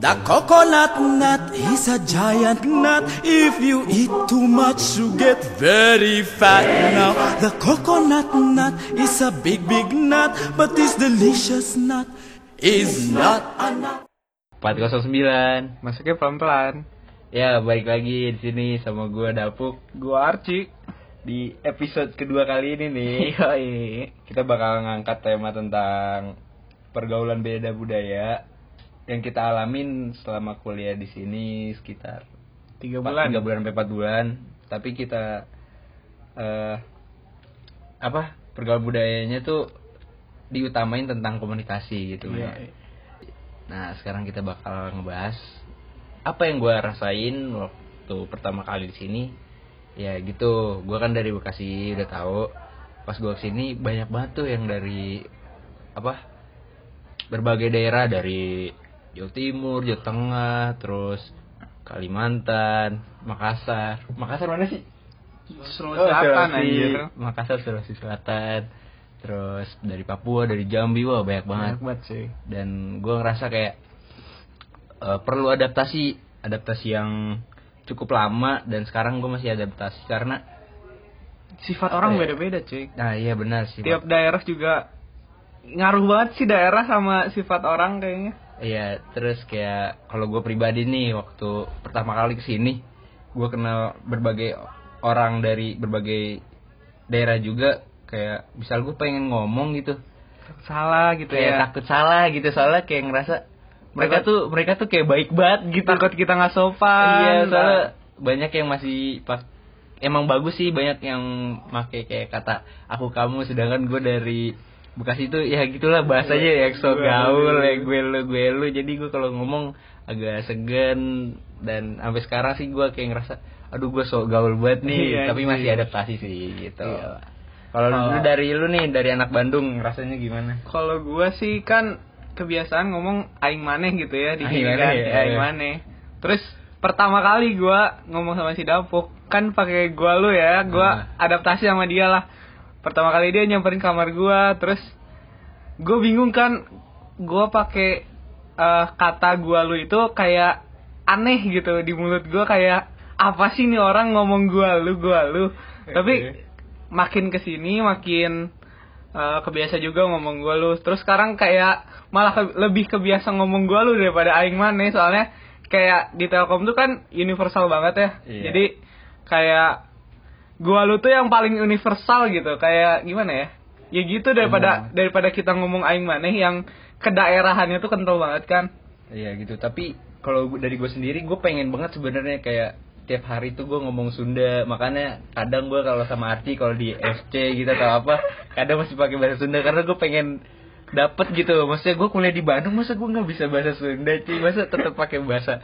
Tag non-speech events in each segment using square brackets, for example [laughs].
The coconut nut is a giant nut. If you eat too much, you get very fat. Now, the coconut nut is a big, big nut, but this delicious nut is not a nut. 409. Masuknya pelan-pelan. Ya, balik lagi di sini sama gua Dapuk Gua Arci. di episode kedua kali ini nih. [laughs] Kita bakal ngangkat tema tentang pergaulan beda budaya yang kita alamin selama kuliah di sini sekitar Tiga bulan. tiga bulan sampai empat bulan. Tapi kita eh apa pergaulan budayanya tuh diutamain tentang komunikasi gitu. Iya. Nah, sekarang kita bakal ngebahas apa yang gua rasain waktu pertama kali di sini. Ya gitu, gua kan dari Bekasi udah tahu. Pas gua ke sini banyak banget tuh yang dari apa? Berbagai daerah dari Jawa Timur, Jawa Tengah, terus Kalimantan, Makassar. Makassar mana sih? Sulawesi Selatan Sulawesi. anjir. Makassar, Sulawesi Selatan. Terus dari Papua, dari Jambi, wah banyak banget Banyak banget sih. dan gue ngerasa kayak eh, perlu adaptasi adaptasi yang cukup lama dan sekarang gue masih adaptasi karena Sifat orang Iya. beda-beda cuy. nah iya benar sih Tiap daerah juga ngaruh banget sih daerah sama sifat orang kayaknya. Iya terus kayak kalau gue pribadi nih waktu pertama kali ke sini gue kenal berbagai orang dari berbagai daerah juga kayak misal gue pengen ngomong gitu Salah gitu kayak ya. takut salah gitu soalnya kayak ngerasa mereka tuh mereka tuh kayak baik banget gitu Takut kita nggak sopan. Iya, soalnya banyak yang masih pak emang bagus sih banyak yang make kayak kata aku kamu sedangkan gue dari Bekasi itu ya gitulah bahasanya ya so Gue gaul lu. ya gue lu gue lu jadi gue kalau ngomong agak segan dan sampai sekarang sih gue kayak ngerasa aduh gue so gaul banget nih Iya, tapi masih adaptasi sih gitu Iya. kalau Kalau- lu dari lu nih dari anak Bandung rasanya gimana Kalau gua sih kan kebiasaan ngomong aing maneh gitu ya di Aing maneh ya, aing iya. maneh. Terus pertama kali gua ngomong sama si Dapuk kan pakai gua lu ya, gua adaptasi sama dia lah. Pertama kali dia nyamperin kamar gua, terus gua bingung kan gua pakai eh, kata gua lu itu kayak aneh gitu di mulut gua kayak apa sih nih orang ngomong gua lu gua lu. Tapi makin ke sini makin eh, kebiasa juga ngomong gua lu terus sekarang kayak malah ke- lebih kebiasa ngomong gua lu daripada aing maneh soalnya kayak di Telkom tuh kan universal banget ya Iya. jadi kayak gua lu tuh yang paling universal gitu. Kayak gimana ya? Ya gitu daripada daripada kita ngomong aing maneh yang kedaerahannya tuh kental banget kan. Iya gitu, tapi kalau dari gue sendiri gue pengen banget sebenarnya kayak tiap hari tuh gue ngomong Sunda, makanya kadang gue kalau sama Arti kalau di FC gitu atau apa, kadang masih pakai bahasa Sunda. Karena gue pengen dapet gitu. Maksudnya gue kuliah di Bandung, masa gue nggak bisa bahasa Sunda cuy, masa tetap pakai bahasa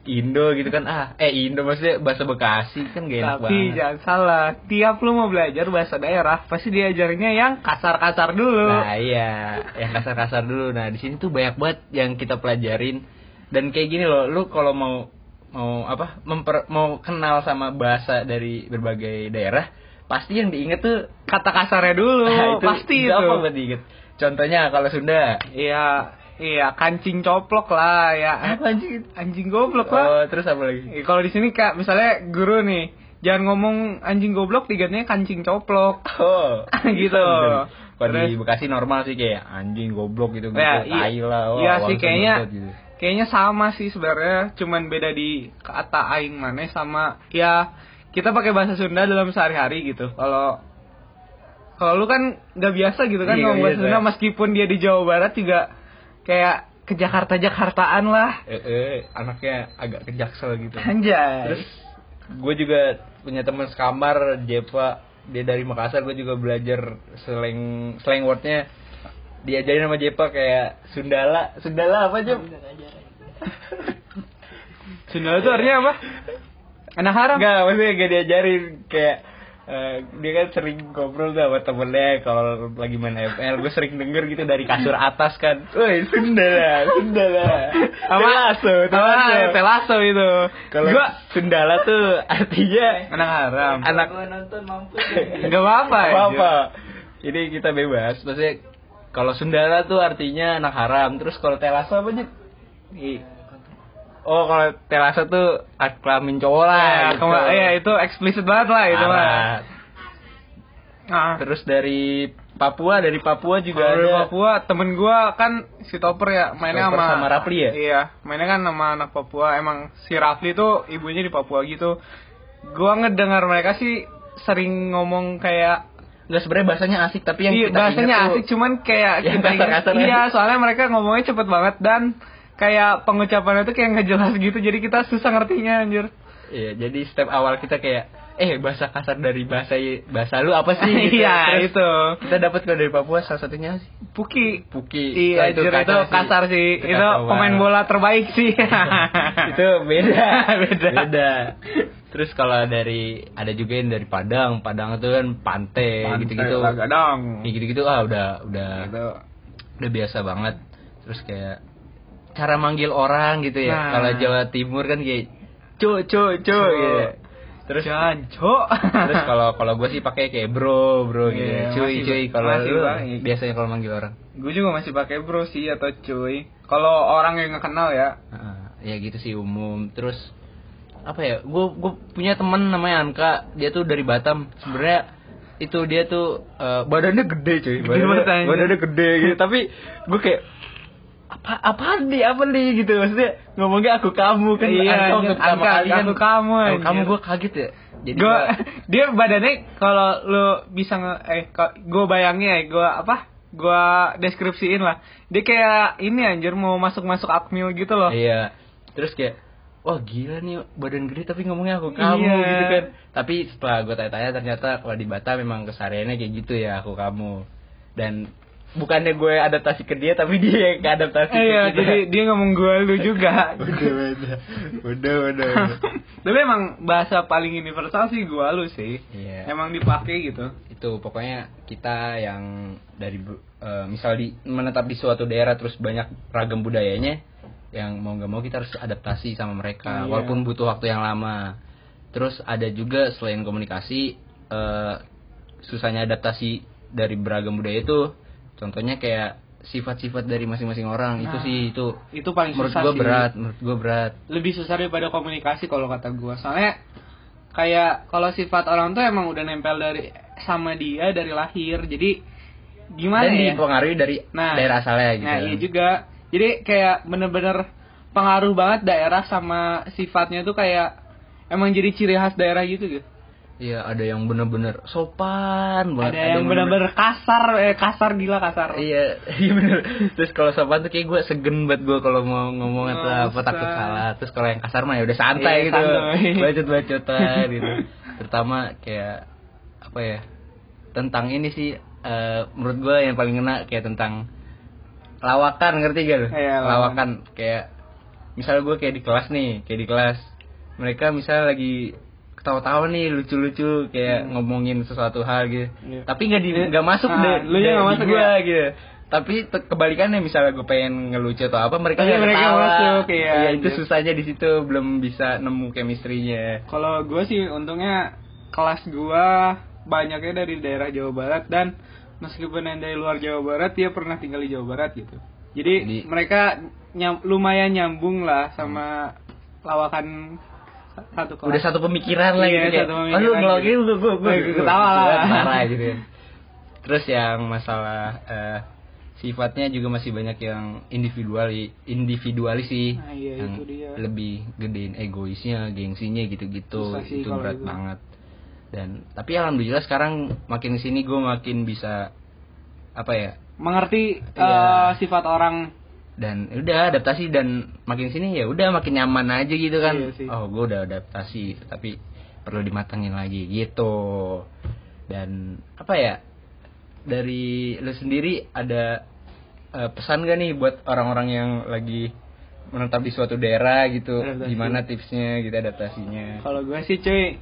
Indo gitu kan? Ah, eh Indo maksudnya bahasa Bekasi kan gak enak tapi banget. jangan salah tiap lu mau belajar bahasa daerah pasti diajarinnya yang kasar-kasar dulu Nah iya, yang kasar-kasar dulu. Nah di sini tuh banyak banget yang kita pelajarin dan kayak gini loh, lu kalau mau mau apa memper, mau kenal sama bahasa dari berbagai daerah, pasti yang diinget tuh kata kasarnya dulu Nah, itu pasti itu apa buat diinget. Contohnya kalau Sunda, iya iya kancing coplok lah ya apa anjing? anjing goblok Oh, lah terus apa lagi? Eh, kalau di sini kak misalnya guru nih jangan ngomong anjing goblok digantinya kancing coplok Oh, [laughs] Gitu. Kalau di Bekasi normal sih kayak anjing goblok gitu gitu, Ya, iya. tai lah. wah, Iya sih, kayaknya- gitu. kayaknya sama sih sebenarnya cuman beda di kata aing maneh sama ya kita pakai bahasa Sunda dalam sehari-hari gitu kalau kalau lu kan nggak biasa gitu kan Iya, ngomong bahasa biasa. Sunda meskipun dia di Jawa Barat juga kayak ke Jakarta Jakartaan lah. Eh, eh, anaknya agak kejaksel gitu. anjay. Terus gue juga punya teman sekamar Jepa. Dia dari Makassar gue juga belajar slang slang wordnya. Diajarin sama Jepa kayak Sundala. Sundala apa Jep? Sunda itu artinya apa? Anak haram? Enggak maksudnya gak diajarin kayak eh, dia kan sering ngobrol tuh sama temennya kalau lagi main FL gue sering denger gitu dari kasur atas kan. Woi Sundala Sundala Telaso Telaso apa telaso itu. Kalau gua Sundala tuh artinya anak haram. Anak nggak apa-apa ya, apa apa ini kita bebas. Maksudnya kalau Sundala tuh artinya anak haram. Terus kalau Telaso apa sih oh kalau terasa tuh kelamin cowok lah Ya, gitu. iya itu eksplisit banget lah itu mah. Ah. terus dari Papua dari Papua juga Kalau ada dari Papua temen gua kan si Topper ya mainnya Topper sama sama Rafli ya? Iya, mainnya kan sama anak Papua. Emang si Rafli tuh ibunya di Papua gitu. Gua ngedengar mereka sih sering ngomong kayak nggak sebenarnya bahasanya asik tapi yang iya, kita bahasanya ingat tuh- asik cuman kayak [laughs] Yang kita ingat- kasar-kasar iya soalnya mereka ngomongnya cepet banget dan kayak pengucapannya tuh kayak nggak jelas gitu jadi kita susah ngertinya anjir Iya, jadi step awal kita kayak eh bahasa kasar dari bahasa bahasa lu apa sih? [laughs] Gitu. iya Terus itu Kita dapat kalau dari Papua salah satunya sih Puki Puki. Iya, Wah, anjir, itu kasar sih. Itu, kasar pemain bola terbaik sih. [laughs] itu beda. [laughs] Beda. Beda. Terus kalau dari ada juga yang dari Padang, Padang itu kan pantai, gitu-gitu. Kayak gitu-gitu ah udah udah Gitu. udah biasa banget. Terus kayak cara manggil orang gitu ya. Nah. Kalau Jawa Timur kan kayak cu cu cu Cu. gitu. Terus Janco. terus kalau kalau gue sih pakai kayak bro bro gitu. Iya, cuy masih- cuy kalau masih lu biasanya kalau manggil orang. gue juga masih pakai bro sih atau cuy. Kalau orang yang kenal ya. Ah, ya gitu sih umum terus apa ya gue gue punya teman namanya Anka dia tuh dari Batam sebenarnya itu dia tuh eh, badannya gede cuy Gede badannya, anjing. badannya gede gitu tapi gue kayak apa apa nih apa nih gitu maksudnya ngomongnya aku kamu kan Iya, pertama Anka, kali kan aku kamu, aku kamu gue kaget ya jadi Gue gua- [laughs] dia badannya kalau lu bisa nge eh gue bayangin ya gue apa? Gue deskripsiin lah. Dia kayak ini anjir mau masuk-masuk akmil gitu loh. Iya. Terus kayak wah gila nih badan gede tapi ngomongnya aku kamu Iya. gitu kan. Tapi setelah gue tanya-tanya ternyata kalau di Batam memang kesehariannya kayak gitu ya aku kamu. Dan bukannya gue adaptasi ke dia tapi dia yang adaptasi Eh, iya, ke kita. jadi dia ngomong gue lu juga. [laughs] udah udah udah udah. udah. [laughs] Tapi emang bahasa paling universal sih gue lu sih. Iya. Emang dipakai gitu. itu pokoknya kita yang dari eh, misal di menetap di suatu daerah terus banyak ragam budayanya yang mau nggak mau kita harus adaptasi sama mereka Iya. walaupun butuh waktu yang lama terus ada juga selain komunikasi eh, susahnya adaptasi dari beragam budaya itu contohnya kayak sifat-sifat dari masing-masing orang itu Nah, sih itu Itu paling menurut gue berat menurut gue berat. Lebih susah daripada komunikasi kalau kata gua. Soalnya kayak kalau sifat orang tuh emang udah nempel dari sama dia dari lahir. Jadi gimana dan ya? dipengaruhi dari Nah, daerah asalnya gitu. nah iya juga. Jadi kayak bener-bener pengaruh banget daerah sama sifatnya tuh kayak emang jadi ciri khas daerah gitu gitu Iya, ada yang bener-bener sopan banget. ada yang bener-bener kasar eh kasar gila kasar Iya, [laughs] iya bener. Terus kalau sopan tuh kayak gue segen banget gue kalau mau ngomong atau Oh, apa takut salah. Terus kalau yang kasar mah ya udah santai Iya, gitu. [laughs] Bacot-bacotan gitu. Terutama kayak apa ya? Tentang ini sih eh, menurut gue yang paling kena kayak tentang lawakan ngerti gak lu? Iya, lawakan. lawakan kayak misal gue kayak di kelas nih, kayak di kelas mereka misal lagi ketawa-tawa nih lucu-lucu kayak ngomongin sesuatu hal gitu. Iya. Tapi nggak di nggak masuk Ah, deh. lu nya nggak masuk gua, ya? gitu. Tapi kebalikannya misalnya gue pengen ngelucu atau apa mereka nggak mereka ketawa. masuk, iya, Iya, itu anjir. susahnya di situ belum bisa nemu chemistry-nya. Kalau gue sih untungnya kelas gua banyaknya dari daerah Jawa Barat dan meskipun yang dari luar Jawa Barat dia pernah tinggal di Jawa Barat gitu. Jadi, Jadi- mereka nyam- lumayan nyambung lah sama lawakan satu kelas. Udah satu pemikiran lah Iya, gitu satu pemikiran ngelokin gitu. lu gue gue Gue ketawa lah. Parah gitu kan. Terus yang masalah eh, sifatnya juga masih banyak yang individual individualis sih Nah, iya, yang itu dia. lebih gedein egoisnya gengsinya gitu-gitu itu berat itu. banget dan tapi alhamdulillah sekarang makin sini gue makin bisa apa ya Mengerti eh, sifat orang. Dan udah adaptasi dan makin sini ya udah makin nyaman aja gitu kan. Iya sih. oh gue udah adaptasi tapi perlu dimatangin lagi gitu. Dan apa ya dari lu sendiri ada eh, pesan gak nih buat orang-orang yang lagi menetap di suatu daerah gitu? Adaptasi. gimana tipsnya gitu adaptasinya? Kalau gue sih cuy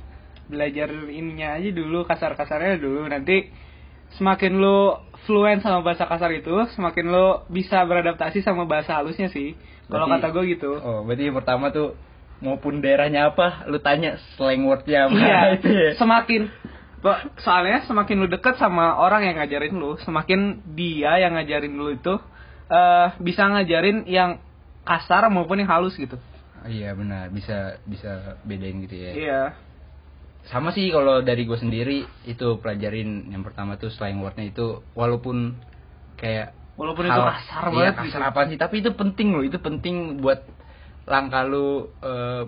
belajar ininya aja dulu kasar-kasarnya dulu. Nanti semakin lu fluent sama bahasa kasar itu semakin lu bisa beradaptasi sama bahasa halusnya sih. Kalau kata gue gitu. oh berarti yang pertama tuh maupun daerahnya apa lu tanya slang wordnya apa Iya, [laughs] itu ya semakin soalnya semakin lu deket sama orang yang ngajarin lu, semakin dia yang ngajarin lu itu eh bisa ngajarin yang kasar maupun yang halus gitu. iya benar bisa bisa bedain gitu ya Iya. Sama sih kalau dari gue sendiri itu pelajarin yang pertama tuh slang wordnya itu walaupun kayak Walaupun itu hal- kasar iya, banget kasar gitu. apa sih tapi itu penting loh itu penting buat langkah lu eh,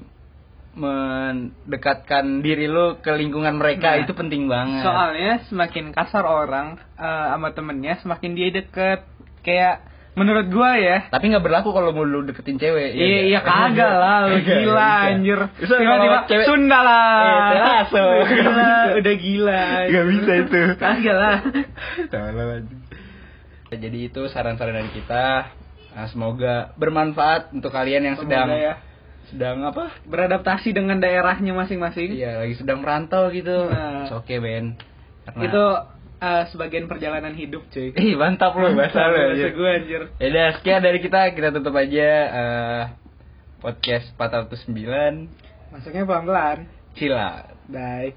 mendekatkan diri lu ke lingkungan mereka Nah, itu penting banget Soalnya semakin kasar orang eh, sama temennya, semakin dia deket. Kayak menurut gua ya. tapi nggak berlaku kalau mau lu deketin cewek ya Iya, iya kagak lah, lu gila anjir. Tiba-tiba cewek- Sunda lah. Iya, langsung. Udah gila, udah gila. Nggak bisa itu. Kagak lah. [laughs] Jadi itu saran-saran dari kita. Nah, semoga bermanfaat untuk kalian yang sedang Semoga ya sedang apa? beradaptasi dengan daerahnya masing-masing. Iya, lagi sedang merantau gitu. Nah. Oke, Ben. Karena Itu eh, sebagian perjalanan hidup, cuy. [laughs] Ih, mantap lu bahasa lu. Bahasa anjir. gua anjir. Yaudah, sekian dari kita. Kita tutup aja eh, podcast 409 Masuknya pelan-pelan. Cila. Bye.